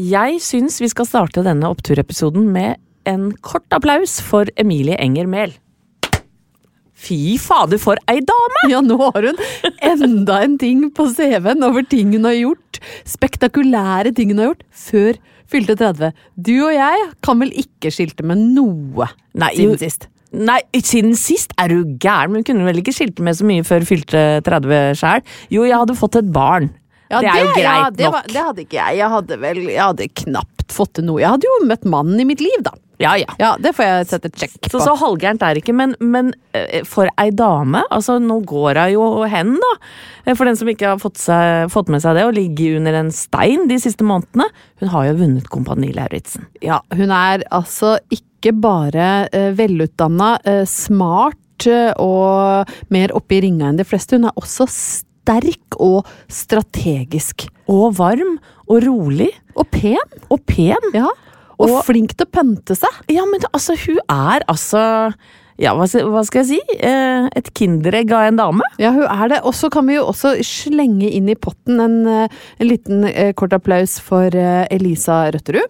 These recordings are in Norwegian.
Jeg syns vi skal starte denne oppturepisoden med en kort applaus for Emilie Enger Mehl. Fy fader, for ei dame! Ja, nå har hun enda en ting på CV-en over ting hun har gjort. Spektakulære ting hun har gjort før fylte 30. Du og jeg kan vel ikke skilte med noe Nei, siden sist? Nei, siden sist er du gæren, men hun kunne vel ikke skilte med så mye før fylte 30 sjæl? Jo, jeg hadde fått et barn. Det er jo greit ja, det nok. var- det hadde ikke jeg. Jeg hadde vel Jeg hadde knapt fått til noe. Jeg hadde jo møtt mannen i mitt liv, da. Ja, ja. Ja, Det får jeg sette check på. Så så halvgærent er det ikke, men, men eh, for ei dame Altså, nå går hun jo hen, da. Eh, For den som ikke har fått, seg, fått med seg det, å ligge under en stein de siste månedene. Hun har jo vunnet Kompani Lauritzen. Ja, hun er altså ikke bare uh, velutdanna, uh, smart eh, og mer oppe i ringa enn de fleste. Hun er også sterk og strategisk. Og varm og rolig. Og pen. Og pen. Ja. Og, Og- flink til å pynte seg. Ja, men altså, hun er altså Ja, hva, skal- jeg si? Eh, et kinderegg av en dame. Ja, hun er det. Og så kan vi jo også slenge inn i potten en, eh, en liten eh, kort applaus for Elisa Røtterud.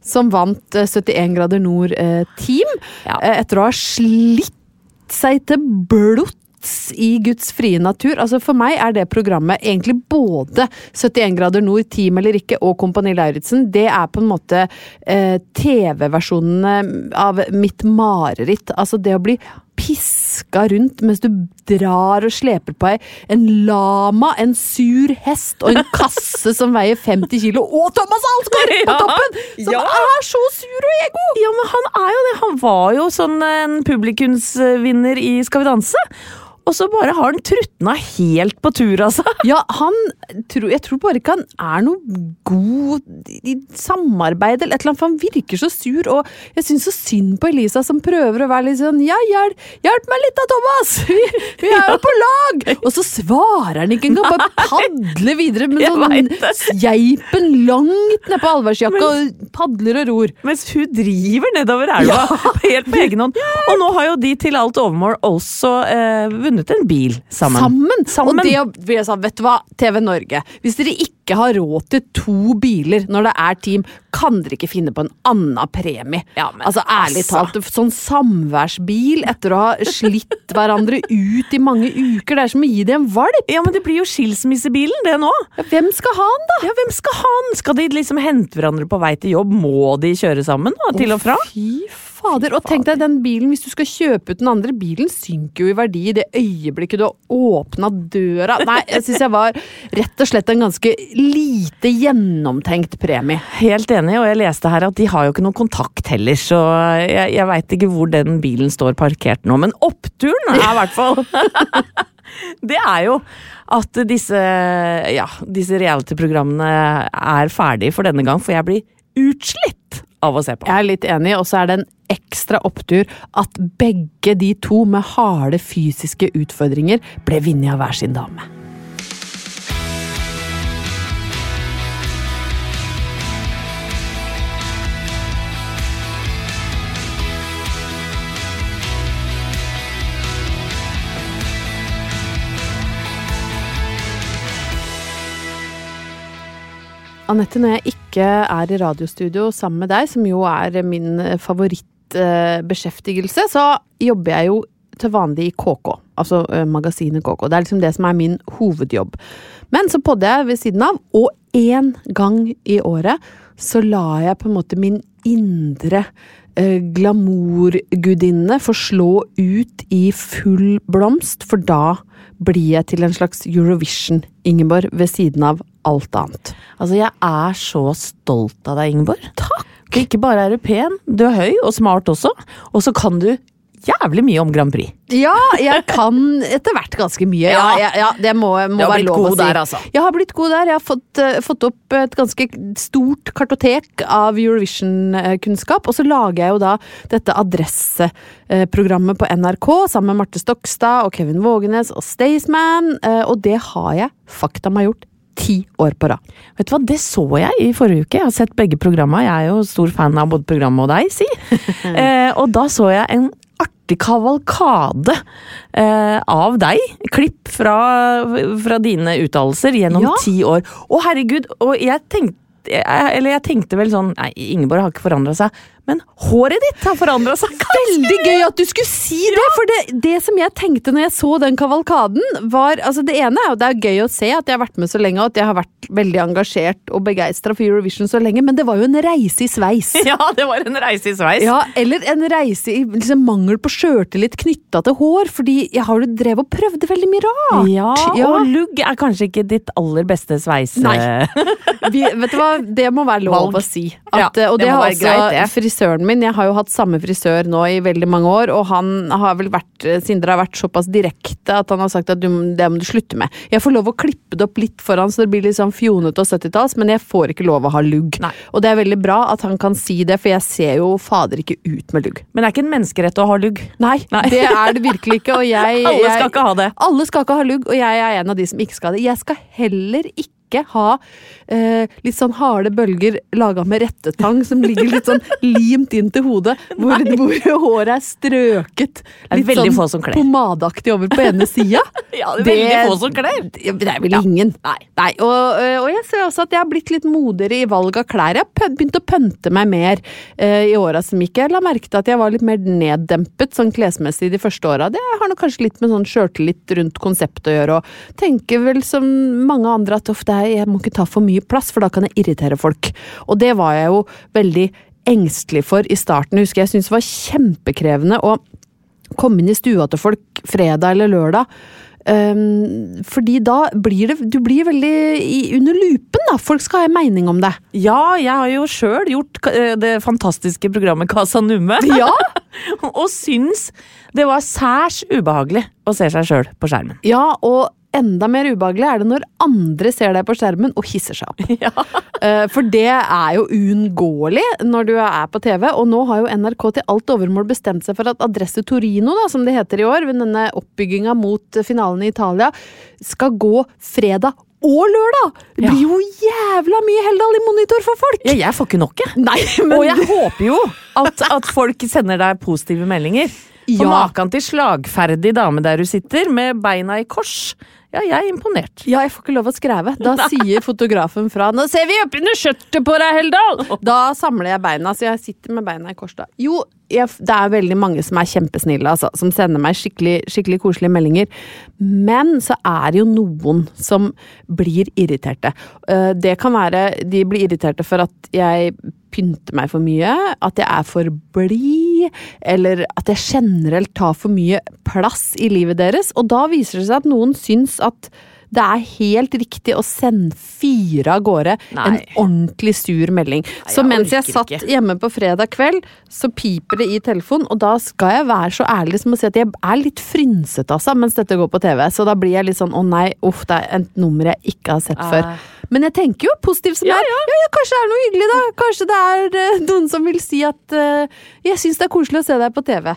Som vant eh, 71 grader nord-team. Ja. etter å ha slitt seg til blods i Guds frie natur. Altså For meg er det programmet egentlig både 71 grader nord, Team eller ikke, og Kompani Lauritzen. Det er på en måte eh, TV-versjonene av mitt mareritt. Altså det å bli piska rundt mens du drar og sleper på ei en lama, en sur hest og en kasse som veier 50 kilo, og Thomas Alsgaard på toppen! Som Ja. er så sur og ego! Ja, men han er jo det. Han var jo sånn en publikumsvinner i Skal vi danse. Og så bare har han trutna helt på tur, altså. Ja, han tror, Jeg tror bare ikke han er noe god i samarbeid eller et eller annet, for han virker så sur, og jeg syns så synd på Elisa som prøver å være litt sånn Ja, hjelp, hjelp meg litt da, Thomas! Vi, vi er jo på lag! Og så svarer han ikke engang, bare padler videre med sånn geipen langt ned på allværsjakka og padler og ror. Mens hun driver nedover elva helt på egen hånd. Og nå har jo de til alt overmål også eh, vunnet en bil sammen. Sammen! Sammen. Og det vil jeg vet du hva, TV Norge. Hvis dere ikke har råd til to biler når det er team, kan dere ikke finne på en annen premie. Ja, men altså ærlig altså. talt, sånn samværsbil etter å ha slitt hverandre ut i mange uker, det er som å gi dem en valp. Ja, men det blir jo skilsmissebilen, det nå. Ja, Hvem skal ha den, da? Ja, hvem skal ha den? Skal de liksom hente hverandre på vei til jobb? Må de kjøre sammen da, til og fra? Fy fader. Og tenk deg den bilen, hvis du skal kjøpe ut den andre bilen, synker jo i verdi i det øyeblikket du har åpna døra. Nei, jeg syns jeg var rett og slett en ganske lite gjennomtenkt premie. Helt enig, og jeg leste her at de har jo ikke noen kontakt heller, så jeg, jeg veit ikke hvor den bilen står parkert nå. Men oppturen er i hvert fall Det er jo at disse, ja, disse reality-programmene er ferdige for denne gang, for jeg blir utslitt av å se på. Jeg er litt enig, og så er det en ekstra opptur at begge de to med harde fysiske utfordringer ble vunnet av hver sin dame. Anette, når jeg ikke er i radiostudio sammen med deg, som jo er min favorittbeskjeftigelse, så jobber jeg jo til vanlig i KK, altså uh, magasinet KK. Det er liksom det som er min hovedjobb. Men så podder jeg ved siden av, og én gang i året så lar jeg på en måte min indre uh, glamourgudinne få slå ut i full blomst, for da blir jeg til en slags Eurovision, Ingeborg, ved siden av alt annet. Altså, jeg er så stolt av deg, Ingeborg. Takk! Ikke bare er du pen, du er høy og smart også, og så kan du jævlig mye om Grand Prix. Ja, jeg kan etter hvert ganske mye. Ja, ja, ja det må, må være lov å si. der, altså. Jeg har blitt god der. Jeg har fått, uh, fått opp et ganske stort kartotek av Eurovision-kunnskap. Og så lager jeg jo da dette adresseprogrammet på NRK sammen med Marte Stokstad og Kevin Vågenes og Staysman, uh, og det har jeg fakta meg gjort ti år på rad. Vet du hva, det så jeg i forrige uke. Jeg har sett begge programma. Jeg er jo stor fan av både programmet og deg, si. eh, og da så jeg en artig kavalkade eh, av deg. Klipp fra, fra dine uttalelser gjennom Ja. ti år. Å, herregud! Og jeg tenkte jeg, eller jeg tenkte vel sånn Nei, Ingeborg har ikke forandra seg. Men håret ditt har forandra seg! Veldig gøy at du skulle si det! For det, det som jeg tenkte når jeg så den kavalkaden, var altså Det ene er jo det er gøy å se at jeg har vært med så lenge, og at jeg har vært veldig engasjert og begeistra for Eurovision så lenge, men det var jo en reise i sveis. Ja, det var en reise i sveis. Ja, eller en reise i liksom, mangel på sjøltillit knytta til hår, fordi jeg har jo drevet og prøvd veldig mye rart. Ja, Ja. og lugg er kanskje ikke ditt aller beste sveis... Nei. eh, Vi, vet du hva, det må være lov Valg. å si. At, Ja, og det det, har også greit. Frisøren min. Jeg har jo hatt samme frisør nå i veldig mange år, og han har vel vært Sindre har vært såpass direkte at han har sagt at du, det må du slutte med. Jeg får lov å klippe det opp litt foran så det blir litt sånn fjonete og 70-talls, men jeg får ikke lov å ha lugg. Nei. Og det er veldig bra at han kan si det, for jeg ser jo fader ikke ut med lugg. Men det er ikke en menneskerett å ha lugg. Nei, Nei. det er det virkelig ikke, og jeg Alle jeg- skal ikke ha det. alle skal ikke ha lugg, og jeg er en av de som ikke skal ha det. Jeg skal heller ikke ha eh, litt sånn harde bølger laga med rettetang som ligger litt sånn limt inn til hodet, hvor, hvor håret er strøket. litt er sånn pomadeaktig over på ene sida. Ja, det er veldig få som kler. Det det er vel ingen. Nei. og, øh, og jeg ser også at jeg har blitt litt modigere i valg av klær. Jeg har begynt å pønte meg mer eh, i åra som gikk. Jeg la merke til at jeg var litt mer neddempet sånn klesmessig de første åra. Det har nok kanskje litt med sånn sjøltillit rundt konseptet å gjøre, og tenker vel som mange andre at ofte det er- jeg må ikke ta for mye plass, for da kan jeg irritere folk. Og det var jeg jo veldig engstelig for i starten. Jeg husker jeg syntes det var kjempekrevende å komme inn i stua til folk fredag eller lørdag. Um, fordi da blir det Du blir veldig i, under lupen, da. Folk skal ha en mening om det. Ja, jeg har jo sjøl gjort eh, det fantastiske programmet Casa Numme. Ja! og syns det var særs ubehagelig å se seg sjøl på skjermen. ja, og enda mer ubehagelig er det når andre ser deg på skjermen og hisser seg opp. Ja. For det er jo uunngåelig når du er på TV, og nå har jo NRK til alt overmål bestemt seg for at Adresse Torino, da, som det heter i år, ved denne oppbygginga mot finalen i Italia, skal gå fredag og lørdag! Det blir jo jævla mye Heldal i monitor for folk! Ja, jeg får ikke nok, jeg. Nei, men Og jeg håper jo at, at folk sender deg positive meldinger. Ja. Og maken til slagferdig dame der du sitter, med beina i kors. Ja, jeg er imponert. Ja, jeg får ikke lov å skreve. Da sier fotografen fra 'Nå ser vi opp under skjørtet på deg, Heldal!' Da samler jeg beina, så jeg sitter med beina i kors da. Jo, jeg, det er veldig mange som er kjempesnille, altså. Som sender meg skikkelig, skikkelig koselige meldinger. Men så er det jo noen som blir irriterte. Eh, Det kan være de blir irriterte for at jeg pynter meg for mye, at jeg er for blid, eller at jeg generelt tar for mye plass i livet deres. Og da viser det seg at noen syns at det er helt riktig å sende fire av gårde Nei. en ordentlig sur melding. så jeg mens jeg satt ikke. hjemme på fredag kveld, så piper det i telefonen, og da skal jeg være så ærlig som å si at jeg er litt frynsete, altså, mens dette går på TV. Så da blir jeg litt sånn å nei, uff, det er et nummer jeg ikke har sett før. Men jeg tenker jo positivt som ja, er. Ja, ja, kanskje det er noe hyggelig, da. Kanskje det er eh, noen som vil si at uh, jeg syns det er koselig å se deg på TV.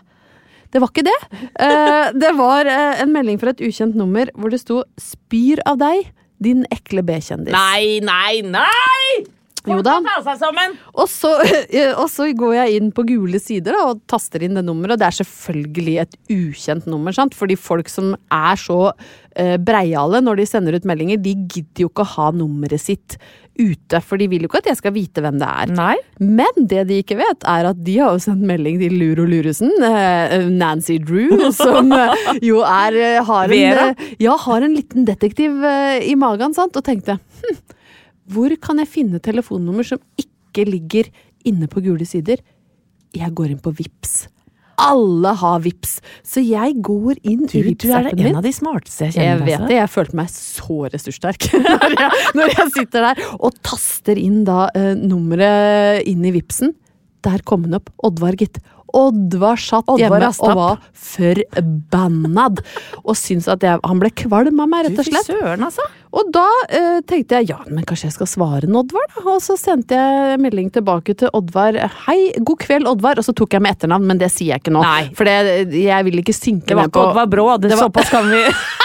Det var ikke det. Uh, det var uh, en melding fra et ukjent nummer hvor det sto 'Spyr av deg, din ekle B-kjendis'. Nei, nei, nei! Jo da. Og så, og så går jeg inn på gule sider da, og taster inn det nummeret. Og det er selvfølgelig et ukjent nummer, sant? fordi folk som er så eh, breiale når de sender ut meldinger, de gidder jo ikke å ha nummeret sitt ute. For de vil jo ikke at jeg skal vite hvem det er. Nei. Men det de ikke vet, er at de har jo sendt melding til Luro Luresen, eh, Nancy Drew, som eh, jo er eh, har en, eh, ja, har en liten detektiv eh, i magen, sant? Og tenkte hm, hvor kan jeg finne telefonnummer som ikke ligger inne på gule sider? Jeg går inn på Vips. Alle har Vips, så jeg går inn Du, i du er en min. av de smarteste jeg Jeg kjenner. vet det, jeg følte meg så ressurssterk når, jeg, når jeg sitter der og taster inn da uh, nummeret inn i Vipsen. Der kom den opp. Oddvar, gitt. Oddvar satt Oddvar hjemme Rastapp. og var forbannad. Og syntes at jeg, han ble kvalm av meg, rett og slett. Du, søren, altså. Og da eh, tenkte jeg ja, men kanskje jeg skal svare en Oddvar, da. Og så sendte jeg melding tilbake til Oddvar. Hei, god kveld, Oddvar. Og så tok jeg med etternavn, men det sier jeg ikke nå. Nei. For det, jeg vil ikke synke Det var ikke Oddvar Brå. Det, Det var- Såpass kan vi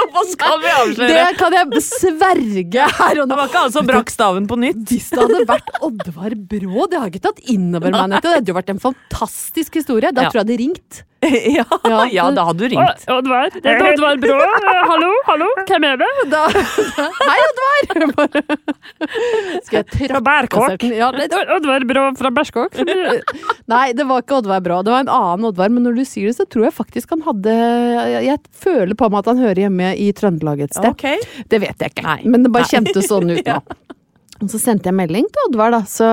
Såpass kan vi avsløre. Det kan jeg sverge her og nå. Det var ikke han som brakk staven på nytt. Hvis det hadde vært Oddvar Brå, det har jeg ikke tatt innover meg. Det hadde jo vært en fantastisk historie. Da Ja. tror jeg det ringt. ja, Ja. ja, da hadde du ringt. Oddvar, det er Oddvar Brå. Hallo, hallo, hvem er det? Da, Hei, Oddvar! Bare- Skal jeg Fra Bærkåk. Ja, Oddvar Brå fra Bærskåk. Nei, det var ikke Oddvar Brå. Det var en annen Oddvar. Men når du sier det, så tror jeg faktisk han hadde Jeg, føler på meg at han hører hjemme i Trøndelag et sted. Okay. Det vet jeg ikke, Nei. men det bare kjentes sånn ut nå. Og så sendte jeg melding til Oddvar, da. Så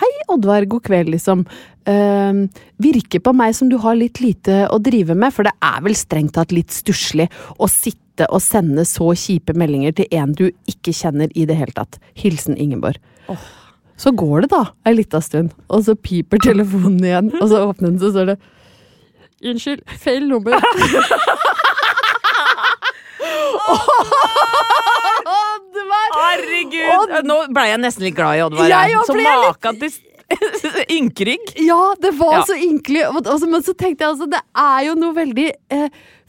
hei, Oddvar, god kveld, liksom. Uh, virker på meg som du har litt lite å drive med, for det er vel strengt tatt litt stusslig å sitte og sende så kjipe meldinger til en du ikke kjenner i det hele tatt. Hilsen Ingeborg. Så går det da ei lita stund, og så piper telefonen igjen, og så åpner den, så står det Unnskyld, feil nummer. Oddvar! Herregud! Og, Nå ble jeg nesten litt glad i Oddvar. Jeg litt- maken til ynkrygg. Ja, det var Ja. så ynkelig. Men så tenkte jeg altså, det er jo noe veldig eh,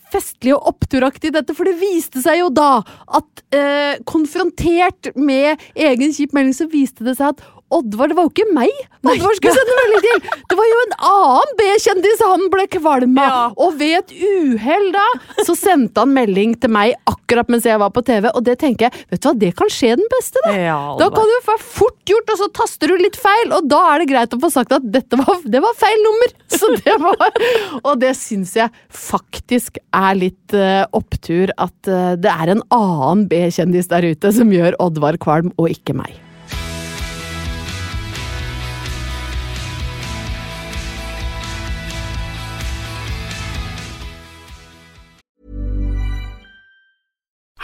festlig og oppturaktig i dette, for det viste seg jo da at eh, konfrontert med egen kjip melding, så viste det seg at Oddvar, det var jo ikke meg Oddvar skulle sende melding til! Det var jo en annen B-kjendis han ble kvalm av! Ja. Og ved et uhell da, så sendte han melding til meg akkurat mens jeg var på TV, og det tenker jeg, vet du hva, det kan skje den beste, da! Ja, Da kan det være fort gjort, og så taster du litt feil, og da er det greit å få sagt at dette var, det var feil nummer! Så det var, og det syns jeg faktisk er litt uh, opptur, at uh, det er en annen B-kjendis der ute som gjør Oddvar kvalm, og ikke meg.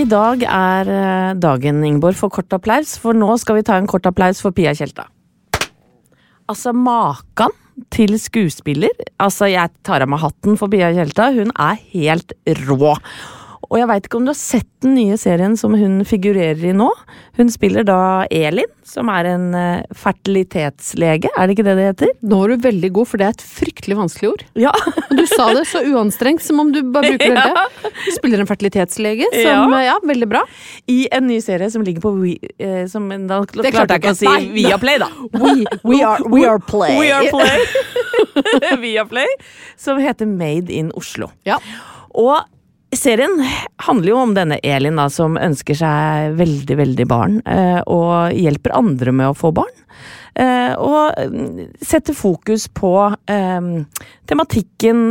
I dag er eh, dagen, Ingeborg, for kort applaus, for nå skal vi ta en kort applaus for Pia Tjelta. Altså, makan til skuespiller. Altså, jeg tar av meg hatten for Pia Tjelta. Hun er helt rå. Og jeg veit ikke om du har sett den nye serien som hun figurerer i nå. Hun spiller da Elin, som er en eh, fertilitetslege, er det ikke det det heter? Nå er du veldig god, for det er et fryktelig vanskelig ord. Ja. Og du sa det så uanstrengt, som om du bare bruker det hele. Du spiller en fertilitetslege, som Ja. ja, veldig bra. I en ny serie som ligger på We, eh, som, Da klarte jeg ikke å si Nei. Viaplay, da. We, we, are, we are play. We are Play. Viaplay. Som heter Made in Oslo. Ja. Og serien handler jo om denne Elin da, som ønsker seg veldig, veldig barn, eh, og hjelper andre med å få barn. Eh, og mm, setter fokus på eh, tematikken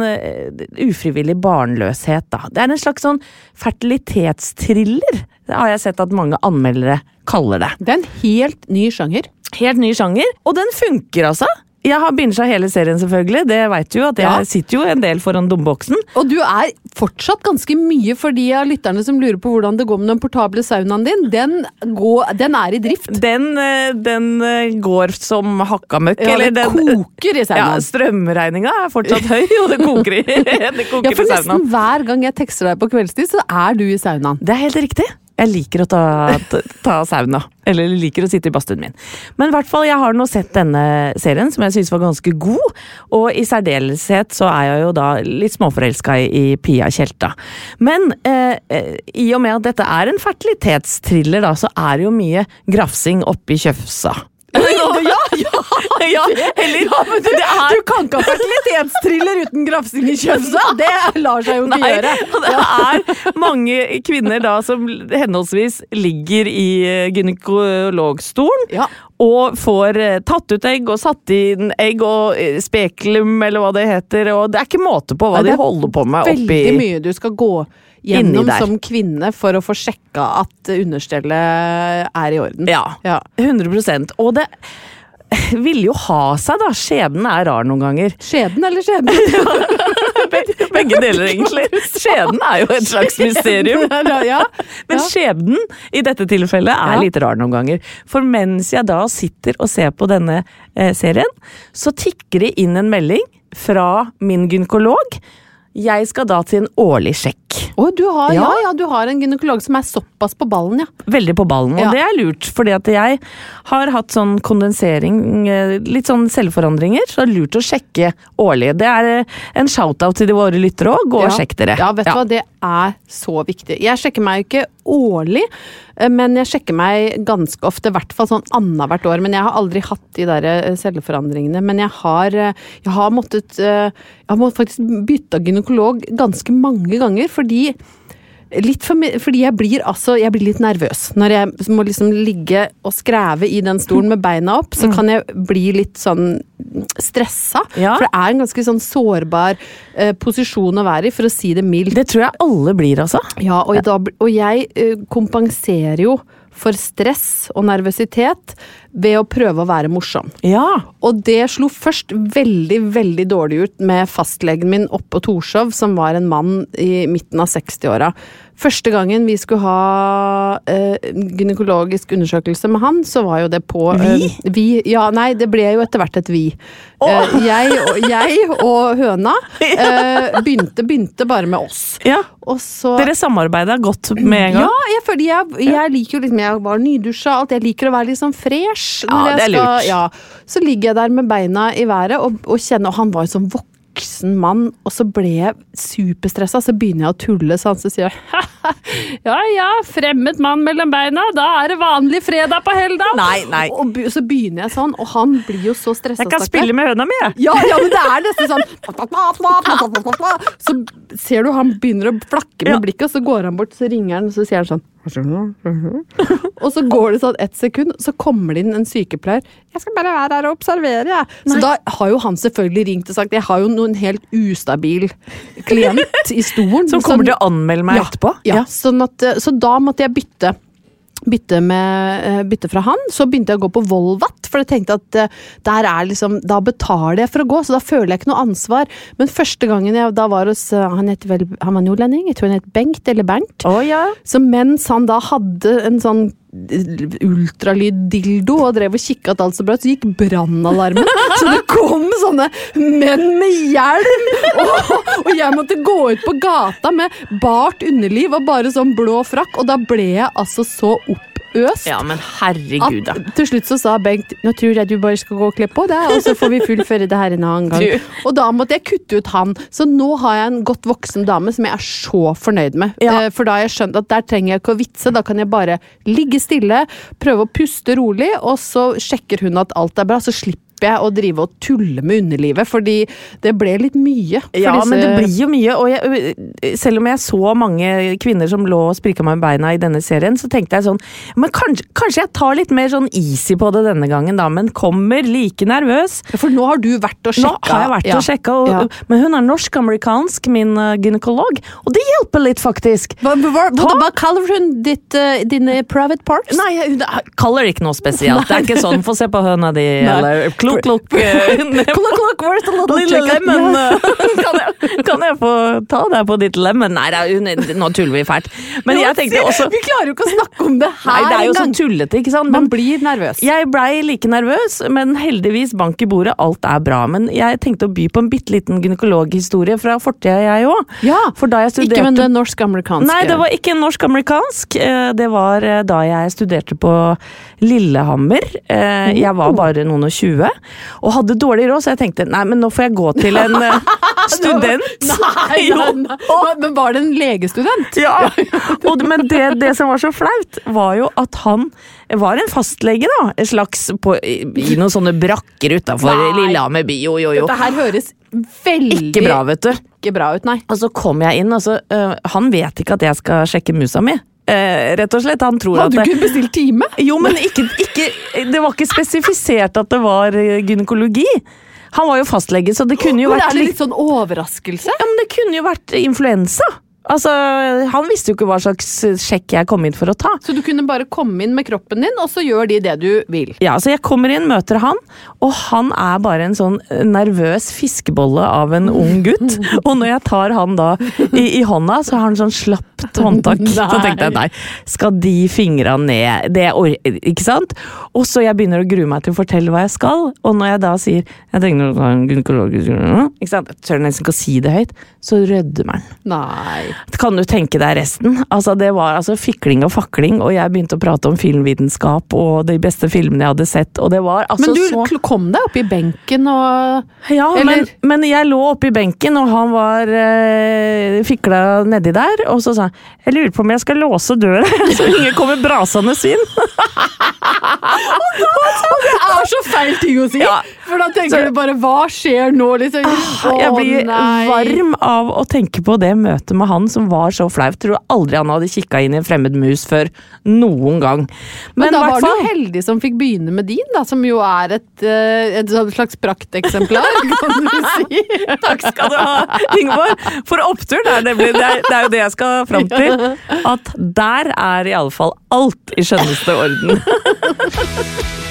ufrivillig barnløshet, da. Det er en slags sånn fertilitetstriller, det har jeg sett at mange anmeldere kaller det. Det er en helt ny sjanger. Helt ny sjanger, og den funker altså. Jeg har bincha hele serien, selvfølgelig. Det vet du jo, at jeg Ja. sitter jo en del foran dumboksen. Og du er fortsatt ganske mye for de av lytterne som lurer på hvordan det går med den portable saunaen din. Den, går, den er i drift. Den, eh, den eh, går som hakka møkk. Ja, eller det den, koker i saunaen. ja, strømregninga er fortsatt høy, og det koker i, det koker Ja, for i nesten hver gang jeg tekster deg på kveldstid, så er du i saunaen. Det er helt riktig. Jeg liker å ta, ta, sauna. Eller liker å sitte i badstuen min. Men i hvert fall, jeg har nå sett denne serien, som jeg syns var ganske god. Og i særdeleshet så er jeg jo da litt småforelska i, i Pia Tjelta. Men eh, eh, i og med at dette er en fertilitetstriller, da, så er det jo mye grafsing oppi kjøfsa. ja, ja! ja, eller men du, det er du kan ikke ha fertilitetstriller uten grafsing i kjøfta! Det lar seg jo ikke Nei, gjøre. det er mange kvinner da som henholdsvis ligger i gynekologstolen Ja. og får eh, tatt ut egg og satt inn egg og eh, spekulum, eller hva det heter. Og det er ikke måte på hva Nei, de er holder på med oppi Veldig mye du skal gå gjennom som kvinne for å få sjekka at understellet er i orden. Ja. Ja. 100% Og det ville jo ha seg, da. Skjebnen er rar noen ganger. Skjeden eller skjebnen? Begge deler, egentlig. Skjeden er jo et slags mysterium. ja. Men skjebnen i dette tilfellet er litt rar noen ganger. For mens jeg da sitter og ser på denne eh, serien, så tikker det inn en melding fra min gynekolog. Jeg skal da til en årlig sjekk. Å, du har, ja. Ja. ja, du har en gynekolog som er såpass på ballen, ja. Veldig på ballen, og Ja. det er lurt, fordi at jeg har hatt sånn kondensering, eh, litt sånn selvforandringer, så det er lurt å sjekke årlig. Det er eh, en shout-out til de våre lyttere òg, gå og sjekk dere. Ja, vet du hva, det er så viktig. Jeg sjekker meg jo ikke årlig, eh, men jeg sjekker meg ganske ofte, i hvert fall sånn annethvert år. Men jeg har aldri hatt de der eh, celleforandringene. Men jeg har, eh, jeg har måttet Jeg har faktisk bytte gynekolog ganske mange ganger, fordi Litt for, fordi jeg blir altså Jeg blir litt nervøs. Når jeg må liksom ligge og skreve i den stolen med beina opp, så kan jeg bli litt sånn stressa. Ja. For det er en ganske sånn sårbar eh, posisjon å være i, for å si det mildt. Det tror jeg alle blir, altså. Ja, og, da, og jeg eh, kompenserer jo for stress og nervøsitet ved å prøve å være morsom. Ja. Og det slo først veldig, veldig dårlig ut med fastlegen min oppe på Torshov, som var en mann i midten av 60-åra. Første gangen vi skulle ha eh, gynekologisk undersøkelse med han, så var jo det på Vi? eh, vi? Ja, nei, det ble jo etter hvert et vi. Eh, jeg, og, jeg og høna eh, begynte, begynte bare med oss. ja. Så Dere samarbeida godt med en gang. ja, jeg, fordi jeg, jeg liker jo liksom Jeg var nydusja alt. Jeg liker å være litt sånn fresh. Ja, det er lurt. Ja. Så ligger jeg der med beina i været og, og kjenner Og han var jo sånn voksen mann, og så ble jeg superstressa. Så begynner jeg å tulle, sånn, så sier Ja ja, fremmed mann mellom beina, da er det vanlig fredag på Helldal. Nei, nei. og så begynner jeg sånn, og han blir jo så stressa. Jeg kan spille med høna mi, jeg. Ja, ja, men det er nesten sånn Så ser du han begynner å flakke med blikket, og så går han bort, så ringer han, og så sier han sånn Og så går det sånn ett sekund, så kommer det inn en sykepleier. 'Jeg skal bare være her og observere', jeg. Så da har jo han selvfølgelig ringt og sagt 'Jeg har jo noen helt ustabil klient i stolen'. Som kommer sånn, til å anmelde meg ja, etterpå. Ja, sånn at, eh, så da måtte jeg bytte. Bytte, med, eh, bytte fra han, så begynte jeg å gå på Volvat, for jeg tenkte at eh, der er liksom, da betaler jeg for å gå, så da føler jeg ikke noe ansvar. Men første gangen jeg da var hos eh, Han het vel, han var nordlending, jeg tror han het Bengt eller Bernt. Oh, ja. Så mens han da hadde en sånn ultralyddildo og drev og kikka at alt så bra ut, så gikk brannalarmen. Så det kom sånne menn med hjelm! Og, og jeg måtte gå ut på gata med bart underliv og bare sånn blå frakk, og da ble jeg altså så oppøst. Ja, men herregud, da. At, til slutt så sa Bengt nå tror jeg du bare skal gå og kle på deg, og så får vi fullføre det her en annen gang. Du. Og da måtte jeg kutte ut han. Så nå har jeg en godt voksen dame som jeg er så fornøyd med. Ja. Eh, For da har jeg skjønt at der trenger jeg ikke å vitse, da kan jeg bare ligge stille, prøve å puste rolig, og så sjekker hun at alt er bra, så slipper jeg å drive og tulle med underlivet, fordi det ble litt mye. Ja, disse- men det blir jo mye. Og jeg, selv om jeg så mange kvinner som lå og sprika meg med beina i denne serien, så tenkte jeg sånn Men kanskje, kanskje jeg tar litt mer sånn easy på det denne gangen, da. Men kommer like nervøs. For nå har du vært og Nå har jeg vært Ja. og sjekka, og, Ja. men hun er norsk-amerikansk, min uh, gynekolog. Og det hjelper litt, faktisk. Hva, hva, hva, hva kaller hun ditt, uh, dine private parts? Nei, hun kaller ikke noe spesielt. Det er ikke sånn 'få se på høna di', Nei. eller klok'. eh, Klokk, klokk, where's the little Lille lemon, eh, kan, jeg, kan jeg få ta deg på ditt lemon? Nei, er, nå tuller vi fælt. Men jeg tenkte også Vi klarer jo ikke å snakke om det her engang! det er jo så tullete, ikke sant? Man blir nervøs. jeg blei like nervøs, men heldigvis bank i bordet, alt er bra. Men jeg tenkte å by på en bitte liten gynekologhistorie fra fortida, jeg òg. Ja, studerte Ikke med det norsk-amerikanske. Nei, det var ikke norsk-amerikansk. Eh, Det var eh, da jeg studerte på Lillehammer. Eh, Jeg var bare noen og tjue og hadde dårlig råd, så jeg tenkte nei, men nå får jeg gå til en eh, student. Nei, nei, nei. Men var det en legestudent? Ja, og, men det, det som var så flaut, var jo at han var en fastlege, da. En slags på, i, i noen sånne brakker utafor. Lillehammer by. Jo, jo, jo. Dette her høres veldig Ikke bra, vet du. ikke bra ut, nei. Og så kom jeg inn, og så uh, Han vet ikke at jeg skal sjekke musa mi. Eh, rett og slett. Han tror Hadde at du ikke bestilt time? Jo, men ikke, ikke, det var ikke spesifisert at det var eh, gynekologi. Han var jo fastlege, så det kunne jo Men vært er det litt sånn overraskelse? Ja, men det kunne jo vært influensa. Altså, Han visste jo ikke hva slags sjekk jeg kom inn for å ta. Så du kunne bare komme inn med kroppen din, og så gjør de det du vil? Ja, så Jeg kommer inn, møter han, og han er bare en sånn nervøs fiskebolle av en ung gutt. Og når jeg tar han da i, i hånda, så har han sånn slapt håndtak. Så tenkte jeg nei, skal de fingra ned det Ikke sant? Og så jeg begynner å grue meg til å fortelle hva jeg skal, og når jeg da sier jeg tenker å en gynekologisk ikke sant? Jeg tør nesten ikke å si det høyt, så rødmer. Nei. Kan du tenke deg resten? Altså, det var altså fikling og fakling, og jeg begynte å prate om filmvitenskap og de beste filmene jeg hadde sett, og det var altså Men du så kom deg opp i benken og Ja, men, men jeg lå oppe i benken, og han var eh, fikla nedi der, og så sa jeg lurer på om jeg skal låse døra, så ingen kommer brasende inn. Det er så feil ting å si! Ja. For da tenker Så- du bare hva skjer nå, liksom? Å, Jeg blir nei. varm av å tenke på det møtet med han som var så flaut. Tror aldri han hadde kikka inn i en fremmed mus før noen gang. Men, da var du jo heldig som fikk begynne med din, da, som jo er et, eh, et slags prakteksemplar, kan du si. Takk skal du ha, Ingeborg. For opptur, det er, det, er, det er jo det jeg skal fram til. At der er i alle fall alt i skjønneste orden.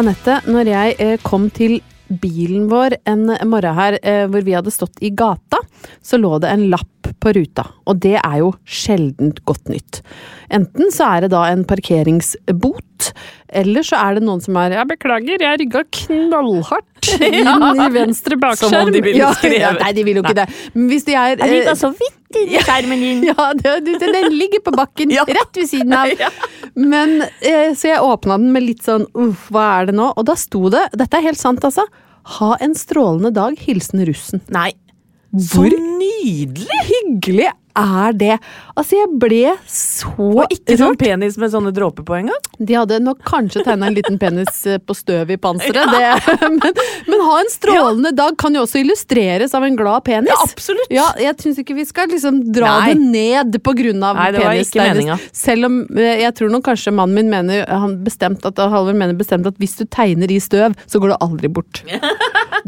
Anette, når jeg eh, kom til bilen vår en morgen her eh, hvor vi hadde stått i gata, så lå det en lapp på ruta. Og det er jo sjeldent godt nytt. Enten så er det da en parkeringsbot, eller så er det noen som er Ja, beklager, jeg rygga knallhardt inn i venstre bakskjerm. Som om de ville Ja, skrevet. ja, Nei, de vil jo ikke det. Men hvis de er eh, så vidt i skjermen din. ja, den ligger på bakken Ja. rett ved siden av. Men, eh, så jeg åpna den med litt sånn uff, hva er det nå? Og da sto det, dette er helt sant altså, ha en strålende dag, hilsen russen. Nei. Hvor nydelig! hyggelig er det? Altså, jeg ble så rørt. ikke sånn penis med sånne dråper på engang. De hadde nok kanskje tegna en liten penis eh, på støv i panseret, det, men, men ha en strålende dag kan jo også illustreres av en glad penis. Ja, absolutt. Ja, jeg syns ikke vi skal liksom dra Nei. det ned på grunn av Nei, det var penis. ikke meninga. Selv om eh, jeg tror nok kanskje mannen min mener han bestemt at, Halvor mener bestemt at hvis du tegner i støv, så går det aldri bort.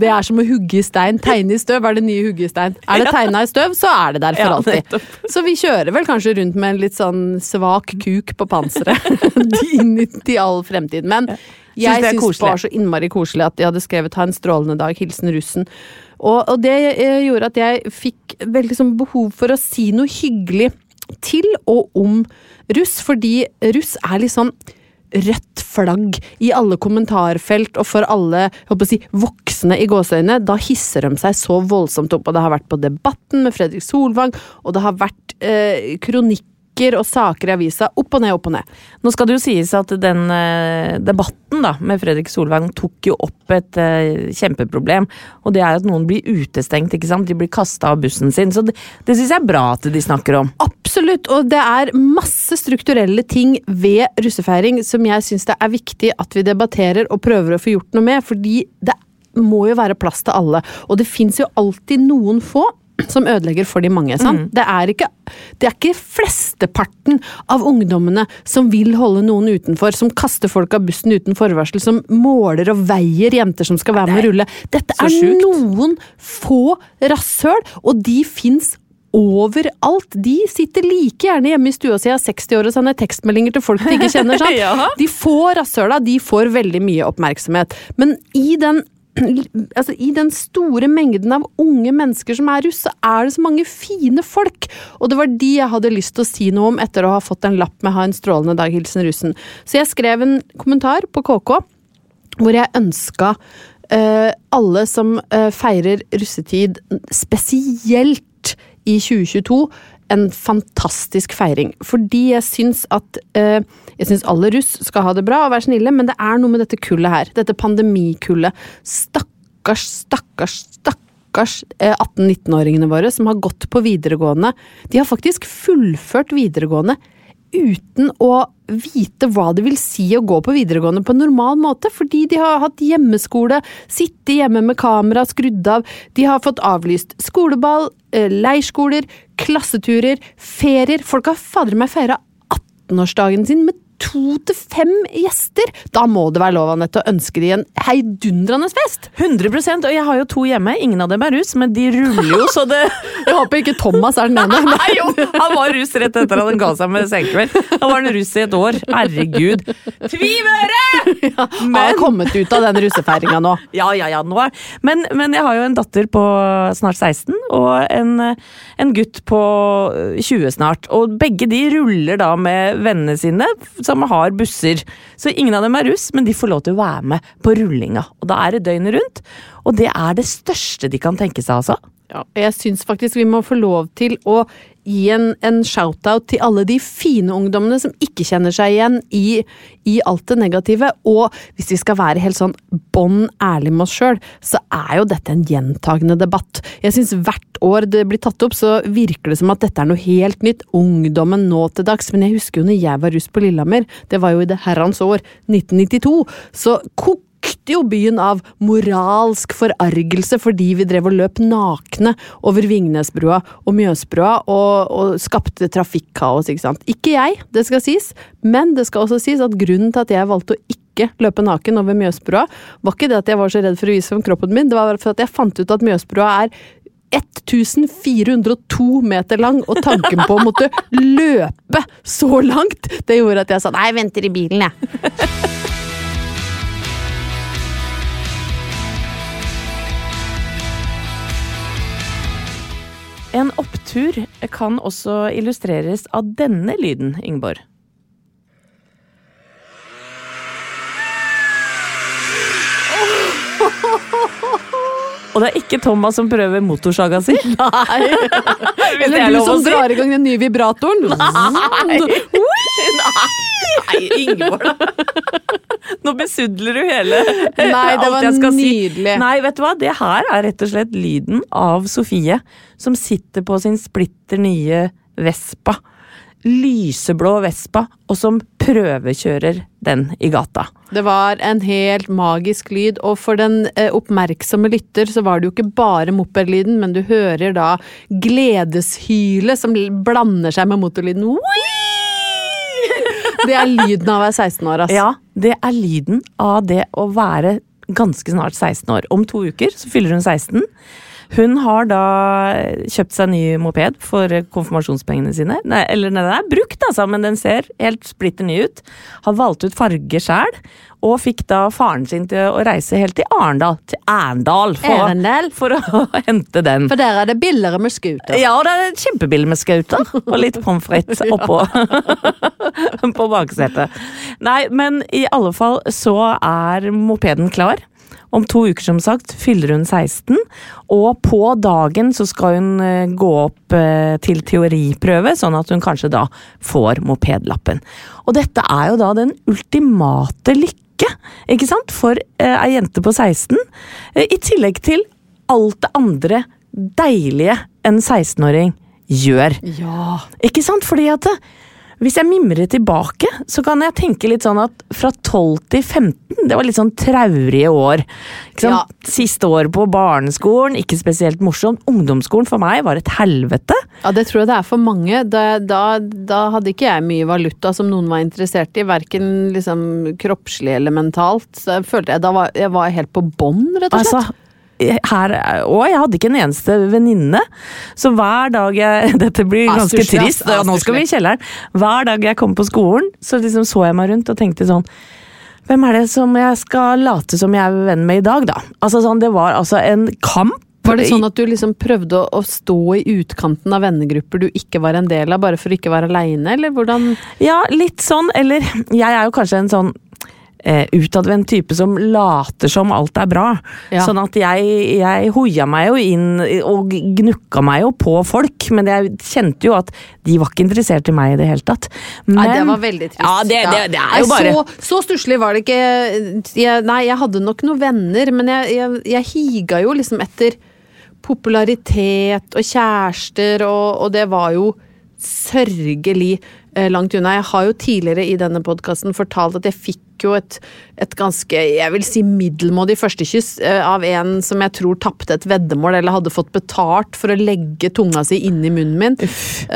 Det er som å hugge i stein. Tegne i støv er det nye hugge i stein. Er det tegna i støv, så er det der for alltid. Så vi kjører vel kanskje rundt med en litt sånn svak kuk på panseret inn i all fremtid. Men jeg det er syns det var så innmari koselig at de hadde skrevet 'ha en strålende dag', hilsen russen. Og, og det eh, gjorde at jeg fikk veldig sånn behov for å si noe hyggelig til og om russ, fordi russ er litt sånn rødt flagg i alle kommentarfelt og for alle si, voksne i gåseøynene. Da hisser de seg så voldsomt opp, og det har vært på Debatten med Fredrik Solvang, og det har vært eh, kronikker og saker i avisa. Opp og ned, opp og ned. Nå skal det jo sies at den eh, debatten da, med Fredrik Solvang tok jo opp et eh, kjempeproblem. Og det er at noen blir utestengt, ikke sant. De blir kasta av bussen sin. Så det, det syns jeg er bra at de snakker om. Absolutt, og det er masse strukturelle ting ved russefeiring som jeg syns det er viktig at vi debatterer og prøver å få gjort noe med, fordi det må jo være plass til alle. Og det fins jo alltid noen få som ødelegger for de mange. sant? Det, er ikke, det er ikke flesteparten av ungdommene som vil holde noen utenfor, som kaster folk av bussen uten forvarsel, som måler og veier jenter som skal være med å rulle. Dette er noen få rasshøl, og de fins overalt. De sitter like gjerne hjemme i stua si av 60 år og sender tekstmeldinger til folk de ikke kjenner. sant? De få rasshøla de får veldig mye oppmerksomhet. Men i den Altså, I den store mengden av unge mennesker som er russ, så er det så mange fine folk. Og det var de jeg hadde lyst til å si noe om etter å ha fått en lapp med 'Ha en strålende dag, hilsen russen'. Så jeg skrev en kommentar på KK hvor jeg ønska uh, alle som uh, feirer russetid, spesielt i 2022, en fantastisk feiring. Fordi jeg syns at eh, Jeg syns alle russ skal ha det bra og være snille, men det er noe med dette kullet her. Dette pandemikullet. Stakkars, stakkars, stakkars eh, 18-19-åringene våre som har gått på videregående. De har faktisk fullført videregående uten å vite hva det vil si å gå på videregående på en normal måte, fordi de har hatt hjemmeskole, sitte hjemme med kamera skrudd av, de har fått avlyst skoleball, eh, leirskoler, klasseturer, ferier. Folk har fader meg feira 18-årsdagen sin med to til fem gjester! Da må det være lov Annette, å ønske de en heidundrende fest! 100% og jeg har jo to hjemme. Ingen av dem er rus, men de ruller jo, så det Jeg håper ikke Thomas er den ene. Nei, jo, han var rus rett etter at han ga seg med senkveld. Han var en russ i et år. Herregud. Tvivøre! Han har kommet ut av den russefeiringa nå. Ja, ja, ja. Nå er. Men, men jeg har jo en datter på snart 16 og en, en gutt på 20 snart. Og begge de ruller da med vennene sine som har busser. Så ingen av dem er russ, men de får lov til å være med på rullinga. Og da er det døgnet rundt. Og det er det største de kan tenke seg, altså. Ja, jeg syns faktisk vi må få lov til å gi en, en shout-out til alle de fine ungdommene som ikke kjenner seg igjen i, i alt det negative. Og hvis vi skal være helt sånn bånn ærlig med oss sjøl, så er jo dette en gjentagende debatt. Jeg syns hvert år det blir tatt opp, så virker det som at dette er noe helt nytt. Ungdommen nå til dags. Men jeg husker jo når jeg var russ på Lillehammer, det var jo i det herrens år 1992, så kokte jo byen av moralsk forargelse fordi vi drev og løp nakne over Vingnesbrua og Mjøsbrua og, og skapte trafikkaos, ikke sant. Ikke jeg, det skal sies, men det skal også sies at grunnen til at jeg valgte å ikke løpe naken over Mjøsbrua, var ikke det at jeg var så redd for å vise frem kroppen min, det var for at jeg fant ut at Mjøsbrua er 1402 meter lang, og tanken på å måtte løpe så langt, det gjorde at jeg sa nei, jeg venter i bilen, jeg. En opptur kan også illustreres av denne lyden, Ingeborg. Og det er ikke Thomas som prøver motorsaga si. Nei. Eller er du som drar i gang den nye vibratoren. Nei, Nei Ingeborg. Nå besudler du hele Nei, det var nydelig. si. Nei, vet du hva? Det her er rett og slett lyden av Sofie, som sitter på sin splitter nye Vespa. Lyseblå Vespa, og som prøvekjører den i gata. Det var en helt magisk lyd, og for den eh, oppmerksomme lytter så var det jo ikke bare mopedlyden, men du hører da gledeshylet som blander seg med motorlyden. Det er lyden av å være 16 år, altså. Ja, det er lyden av det å være ganske snart 16 år. Om to uker så fyller hun 16. Hun har da kjøpt seg ny moped for konfirmasjonspengene sine. Nei, eller nei, den er brukt, altså, men den ser helt splitter ny ut. Har valgt ut farge sjæl, og fikk da faren sin til å reise helt til Arendal. Til Arendal for, for å hente den. For der er det billigere med scooter. Ja, det er kjempebillig med scooter og litt pommes frites oppå på baksetet. Nei, men i alle fall så er mopeden klar. Om to uker, som sagt, fyller hun 16, og på dagen så skal hun eh, gå opp eh, til teoriprøve, sånn at hun kanskje da får mopedlappen. Og dette er jo da den ultimate lykke, ikke sant, for eh, ei jente på 16, eh, i tillegg til alt det andre deilige en 16-åring gjør. Ja. Ikke sant? Fordi at det, hvis jeg mimrer tilbake, så kan jeg tenke litt sånn at fra 12 til 15, det var litt sånn traurige år. Sant? Siste år på barneskolen, ikke spesielt morsomt. Ungdomsskolen for meg var et helvete. Ja, det tror jeg det er for mange. Da, da, da hadde ikke jeg mye valuta som noen var interessert i, verken liksom kroppslig eller mentalt. Så jeg følte jeg da var jeg var helt på bånn, rett og slett. Altså, her, og jeg hadde ikke en eneste venninne, så hver dag jeg Dette blir Ah, ganske trist, nå skal vi i kjelleren. Hver dag jeg kom på skolen, så liksom så jeg meg rundt og tenkte sånn Hvem er det som jeg skal late som jeg er venn med i dag, da? Altså sånn, Det var altså en kamp. Var det sånn at du liksom prøvde å, å stå i utkanten av vennegrupper du ikke var en del av, bare for å ikke være aleine, eller hvordan Ja, litt sånn, eller Jeg er jo kanskje en sånn eh, utadvendt type som later som alt er bra. Ja. Sånn at jeg, jeg hoia meg jo inn og gnukka meg jo på folk, men jeg kjente jo at de var ikke interessert i meg i det hele tatt. Men, Nei, det var veldig trist. Ja, det, det, det er jo bare Så, så stusslig var det ikke. Jeg, nei, jeg hadde nok noen venner, men jeg, jeg, jeg higa jo liksom etter popularitet og kjærester, og, og det var jo sørgelig langt unna. Jeg har jo tidligere i denne podkasten fortalt at jeg fikk jo et, et ganske, jeg vil si middelmådig førstekyss eh, av en som jeg tror tapte et veddemål, eller hadde fått betalt for å legge tunga si inni munnen min. Uff.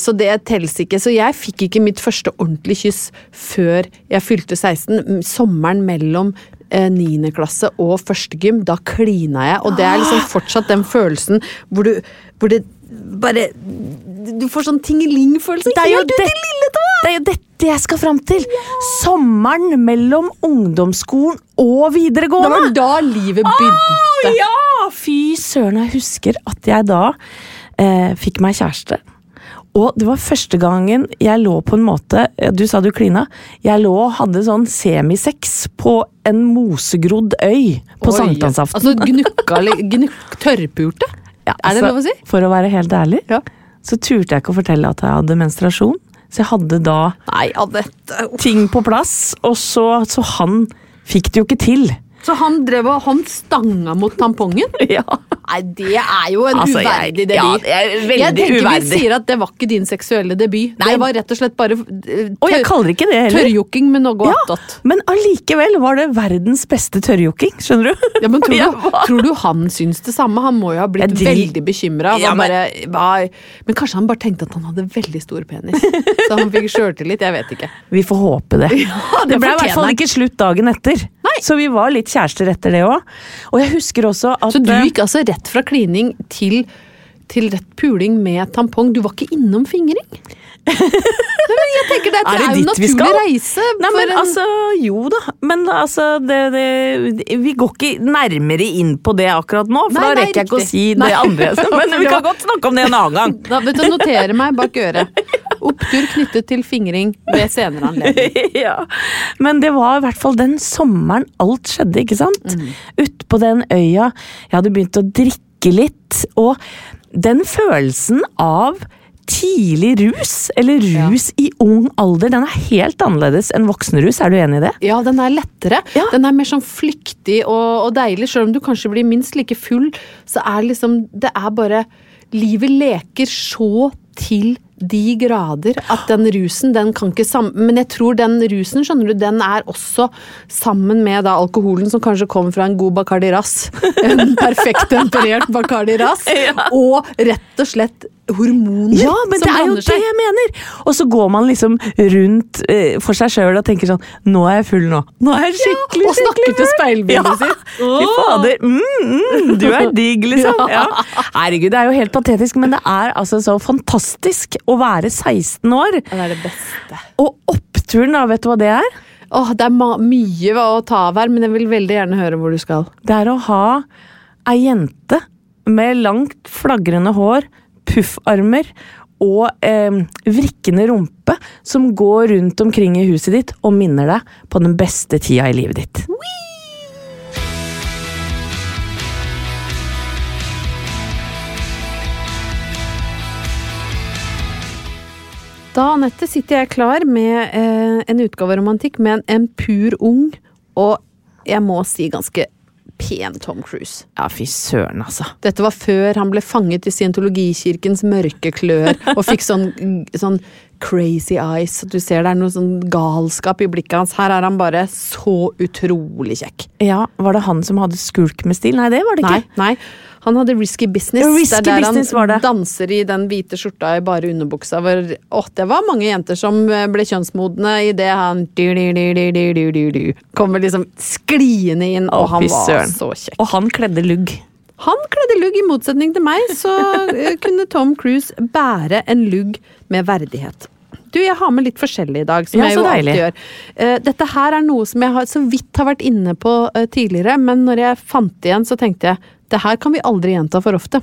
så det telles ikke. Så jeg fikk ikke mitt første ordentlige kyss før jeg fylte 16. Sommeren mellom niendeklasse 9. klasse og førstegym, da klina jeg, og det er liksom fortsatt den følelsen hvor du hvor det bare Du får sånn tingeling-følelse. helt ut i det, lille tå! det er jo dette jeg skal fram til! Sommeren mellom ungdomsskolen og Det videregående! var da livet begynte. ja! Fy søren, jeg husker at jeg da eh, fikk meg kjæreste. Og det var første gangen jeg lå på en måte Du sa du klina. Jeg lå og hadde sånn semisex på en mosegrodd øy på sankthansaften. Altså gnukka gnuk, tørrpulte? Ja, er det altså, lov å si? For å være helt ærlig, Ja. så turte jeg ikke å fortelle at jeg hadde menstruasjon. Så jeg hadde da Nei, ting på plass, og så, så han fikk det jo ikke til. Så han drev og han stanga mot tampongen? Ja. Nei, det er jo en Altså, uverdig ja, debut. er veldig jeg tenker uverdig. Vi sier at det var ikke din seksuelle debut. Nei. Det var rett og slett bare tør, det heller. tørrjokking med noe Ja, attåt. men allikevel var det verdens beste tørrjokking, skjønner du? Ja, men tror, du, tror du han syns det samme? Han må jo ha blitt ja, de... veldig bekymra. Ja, men- men... kanskje han bare tenkte at han hadde veldig stor penis. Så han fikk sjøltillit. Jeg vet ikke. Vi får håpe det. det det ble i hvert fall ikke slutt dagen etter. Så vi var litt kjærester etter det òg. Og jeg husker også at Så du gikk altså rett fra klining til, til rett puling med tampong? Du var ikke innom fingring? Nei, men jeg tenker det, Er det er jo naturlig skal? reise. Nei, men en- altså, jo da. Men altså, det, det, vi går ikke nærmere inn på det akkurat nå, for Nei, da nei, rekker jeg ikke å si Nei. det andre. Men vi kan godt snakke om det en annen gang. Da vet du, notere meg bak øret. Opptur knyttet til fingring ved senere anledning. ja. Men det var i hvert fall den sommeren alt skjedde, ikke sant? Mm. Ute på den øya. Jeg hadde begynt å drikke litt. Og den følelsen av tidlig rus, eller rus i ung alder, den er helt annerledes enn voksenrus. Er du enig i det? Ja, den er lettere. Ja. Den er mer sånn flyktig og, og deilig. Selv om du kanskje blir minst like full, så er liksom Det er bare Livet leker så til de grader at den rusen, den kan ikke sammen Men jeg tror den rusen, skjønner du, den er også sammen med da alkoholen som kanskje kommer fra en god Bacardi Ras. En perfekt temperert Bacardi Ras. Og rett og slett hormoner Ja, men som det er jo det seg. jeg mener! Og så går man liksom rundt eh, for seg sjøl og tenker sånn Nå er jeg full nå. Nå er jeg skikkelig, og snakker til speilbildet ja. sitt. Fy fader. Mm, mm, du er digg, liksom. Ja. Herregud, det er jo helt patetisk, men det er altså så fantastisk å være 16 år. Det er det beste. Og oppturen, da, vet du hva det er? Åh, det er mye å ta av her, men jeg vil veldig gjerne høre hvor du skal. Det er å ha ei jente med langt, flagrende hår, puffarmer og eh, vrikkende rumpe som går rundt omkring i huset ditt og minner deg på den beste tida i livet ditt. Da, Anette, sitter jeg klar med eh, en utgave av romantikk med en, en pur ung og jeg må si ganske pen Tom Cruise. Ja, fy søren, altså. Dette var før han ble fanget i scientologikirkens mørke klør og fikk sånn, sånn crazy eyes. Du ser det er noe sånn galskap i blikket hans. Her er han bare så utrolig kjekk. Ja, Var det han som hadde skulk med stil? Nei, det var det ikke. Nei, nei. Han hadde risky business. Risky det der business, han danser i den hvite skjorta i bare underbuksa. Hvor, åh, det var mange jenter som eh, ble kjønnsmodne det han du, du, du, kommer liksom skliende inn, og han var så kjekk. Og han kledde lugg. Han kledde lugg, i motsetning til meg, så eh, kunne Tom Cruise bære en lugg med verdighet. Du, jeg har med litt forskjellig i dag, som Ja, jeg jo jo alltid gjør. Eh, Dette her er noe som jeg har, så vidt har vært inne på eh, tidligere, men når jeg fant det igjen, så tenkte jeg det her kan vi aldri gjenta for ofte.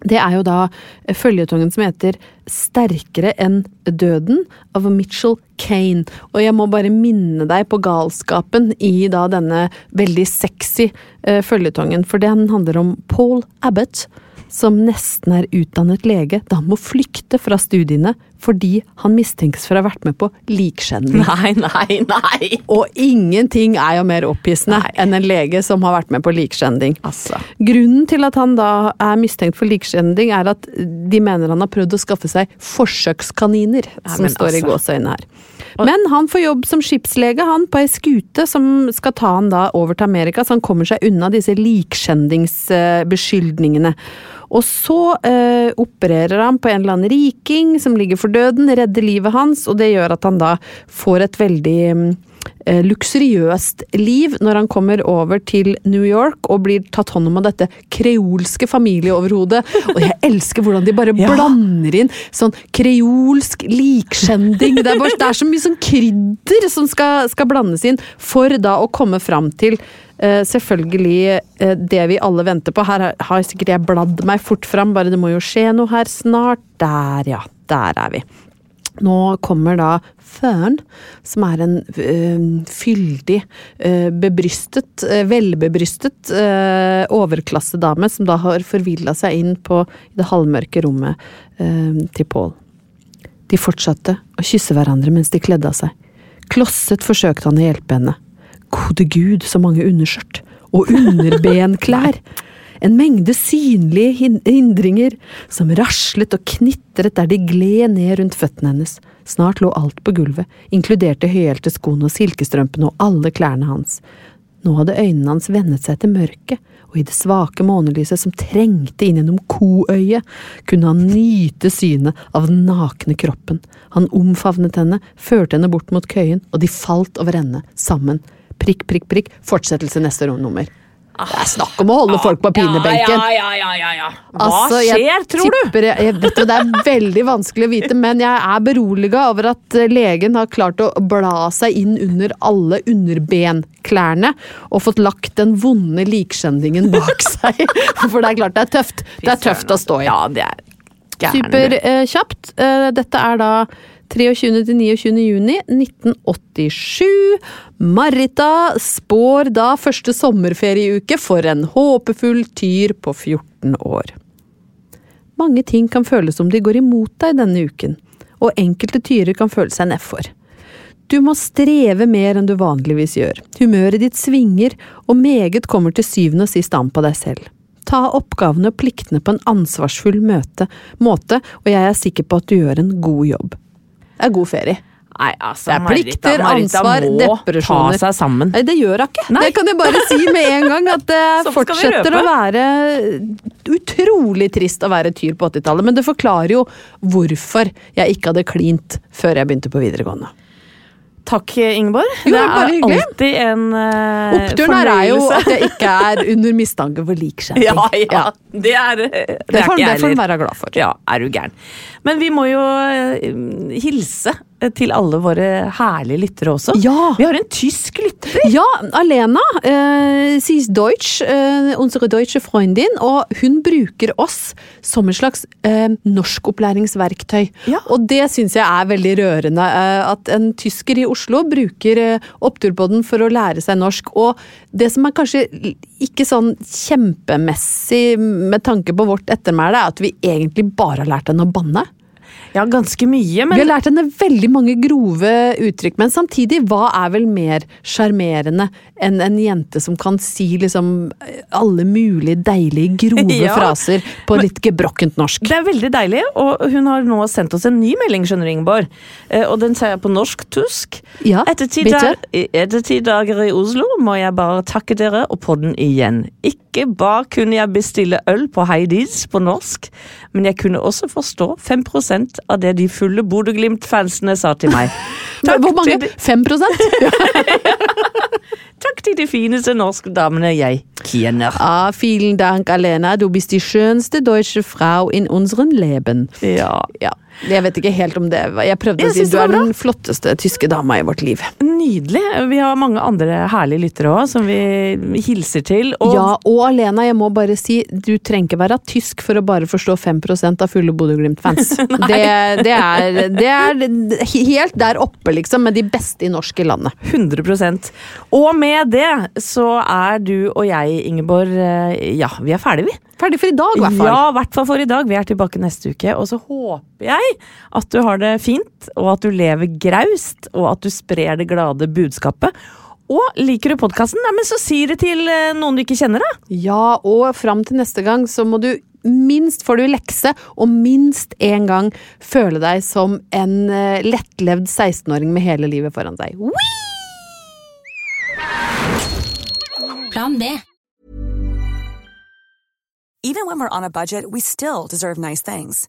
Det er jo da eh, føljetongen som heter Sterkere enn døden av Mitchell Kane. Og jeg må bare minne deg på galskapen i da denne veldig sexy eh, føljetongen, for den handler om Paul Abbott, som nesten er utdannet lege da han må flykte fra studiene fordi han mistenkes for å ha vært med på likskjending. Nei, nei, nei! Og ingenting er jo mer opphissende enn en lege som har vært med på likskjending. Altså. Grunnen til at han da er mistenkt for likskjending, er at de mener han har prøvd å skaffe seg forsøkskaniner, som står står i altså. gåseøynene her. Men han får jobb som skipslege, han, på ei skute som skal ta han da over til Amerika, så han kommer seg unna disse likskjendingsbeskyldningene. Og så eh, opererer han på en eller annen riking som ligger for døden, redder livet hans, og det gjør at han da får et veldig eh, luksuriøst liv når han kommer over til New York og blir tatt hånd om av dette kreolske familieoverhodet. Og jeg elsker hvordan de bare Ja. blander inn sånn kreolsk likskjending. Det er, bare, det er så mye sånn krydder som skal, skal blandes inn for da å komme fram til selvfølgelig eh, det vi alle venter på. Her har- sikkert jeg bladd meg fort fram, bare det må jo skje noe her snart. Der, ja. Der er vi. Nå kommer da Føren som er en ø, fyldig, ø, bebrystet, ø, velbebrystet overklassedame som da har forvilla seg inn på det halvmørke rommet til Paul. De fortsatte å kysse hverandre mens de kledde av seg. Klosset forsøkte han å hjelpe henne. Gode gud, så mange underskjørt! Og underbenklær! En mengde synlige hindringer som raslet og knitret der de gled ned rundt føttene hennes. Snart lå alt på gulvet, inkluderte de høyhælte skoene og silkestrømpene og alle klærne hans. Nå hadde øynene hans vennet seg til mørket, og i det svake månelyset som trengte inn gjennom koøyet, kunne han nyte synet av den nakne kroppen. Han omfavnet henne, førte henne bort mot køyen, og de falt over ende, sammen. Prikk, prikk, prikk, fortsettelse neste nummer. Det er snakk om å holde folk på pinebenken. Ja, ja, ja, ja, ja. Hva Altså, skjer, tror du? Jeg, vet jo, Det er veldig vanskelig å vite, men jeg er beroliga over at eh, legen har klart å bla seg inn under alle underbenklærne og fått lagt den vonde likskjendingen bak seg. For det er klart det er tøft. Det er tøft å stå i. Ja, det er. Superkjapt. Dette er da 23. til 29. juni 1987. Marita spår da første sommerferieuke for en håpefull tyr på 14 år. Mange ting kan føles som de går imot deg denne uken, og enkelte tyrer kan føle seg nedfor. Du må streve mer enn du vanligvis gjør. Humøret ditt svinger, og meget kommer til syvende og sist an på deg selv. Ta oppgavene og pliktene på en ansvarsfull møte, måte, og jeg er sikker på at du gjør en god jobb. Det er god ferie. Nei, altså, Det er plikter, Marita, Marita ansvar, må ta depresjoner. seg sammen. Nei, det gjør hun ikke. Nei. Det kan jeg bare si med en gang. At det Sånn fortsetter å være utrolig trist å være tyr på 80-tallet. Men det forklarer jo hvorfor jeg ikke hadde klint før jeg begynte på videregående. Takk, Ingeborg. Jo, det er hyggelig. alltid en uh, Oppturen her er jo at jeg ikke er under mistanke for likskjending. Ja, ja. Det er Det, Det er får ikke jeg det får en være glad for. Ja, er du gæren. Men vi må jo uh, hilse til alle våre herlige lyttere også. Ja. Vi har en tysk lytter. Ja, Alena uh, sies Deutsch, uh, unsere deutsche Freundin, og hun bruker oss som en slags uh, norskopplæringsverktøy. Ja. Og det syns jeg er veldig rørende. eh, at en tysker i Oslo bruker uh, Oppturpodden for å lære seg norsk. Og det som er kanskje ikke sånn kjempemessig med tanke på vårt ettermæle, er at vi egentlig bare har lært henne å banne. Ja, ganske mye, Vi har lært henne veldig mange grove uttrykk, men samtidig, hva er vel mer sjarmerende enn en jente som kan si liksom alle mulige deilige, grove Ja. fraser på litt gebrokkent norsk? det er veldig deilig. Og hun har nå sendt oss en ny melding, skjønner du, Ingeborg. Eh, Og den sier jeg på norsk-tysk. Ja, Etter ti, dag, etter ti dager i Oslo må jeg bare takke dere og podden igjen. Ikke bare kunne jeg bestille øl på Heidis på norsk, men jeg kunne også forstå 5 av det de fulle Bodø-Glimt-fansene sa til meg. Takk Hvor mange? de- 5 Takk til de fineste norske damene jeg kjenner. Ah, vielen Dank, Alena. Du bist die schönste deutsche Frau in unseren Leben. Ja. Ja, jeg vet ikke helt om det Jeg prøvde Jeg å si du er den flotteste tyske dama i vårt liv. Nydelig. Vi har mange andre herlige lyttere òg, som vi hilser til. Og Ja, og Alena, jeg må bare si, du trenger ikke være tysk for å bare forstå 5% av fulle Bodø-Glimt-fans. det, det, det er helt der oppe, liksom, med de beste i norsk i landet. 100 Og med det så er du og jeg, Ingeborg, eh, ja, vi er ferdige, vi. Ferdig for i dag, i hvert fall. Ja, i hvert fall for i dag. Vi er tilbake neste uke. Og så håper jeg at du har det fint, og at du lever graust, og at du sprer det glade budskapet. Og liker du podkasten, så si det til eh, noen du ikke kjenner, da. Ja, og fram til neste gang så må du minst får du lekse, og minst én gang føle deg som en eh, lettlevd 16-åring med hele livet foran seg. Whee! Plan B. Even when we're on a budget, we still deserve nice things.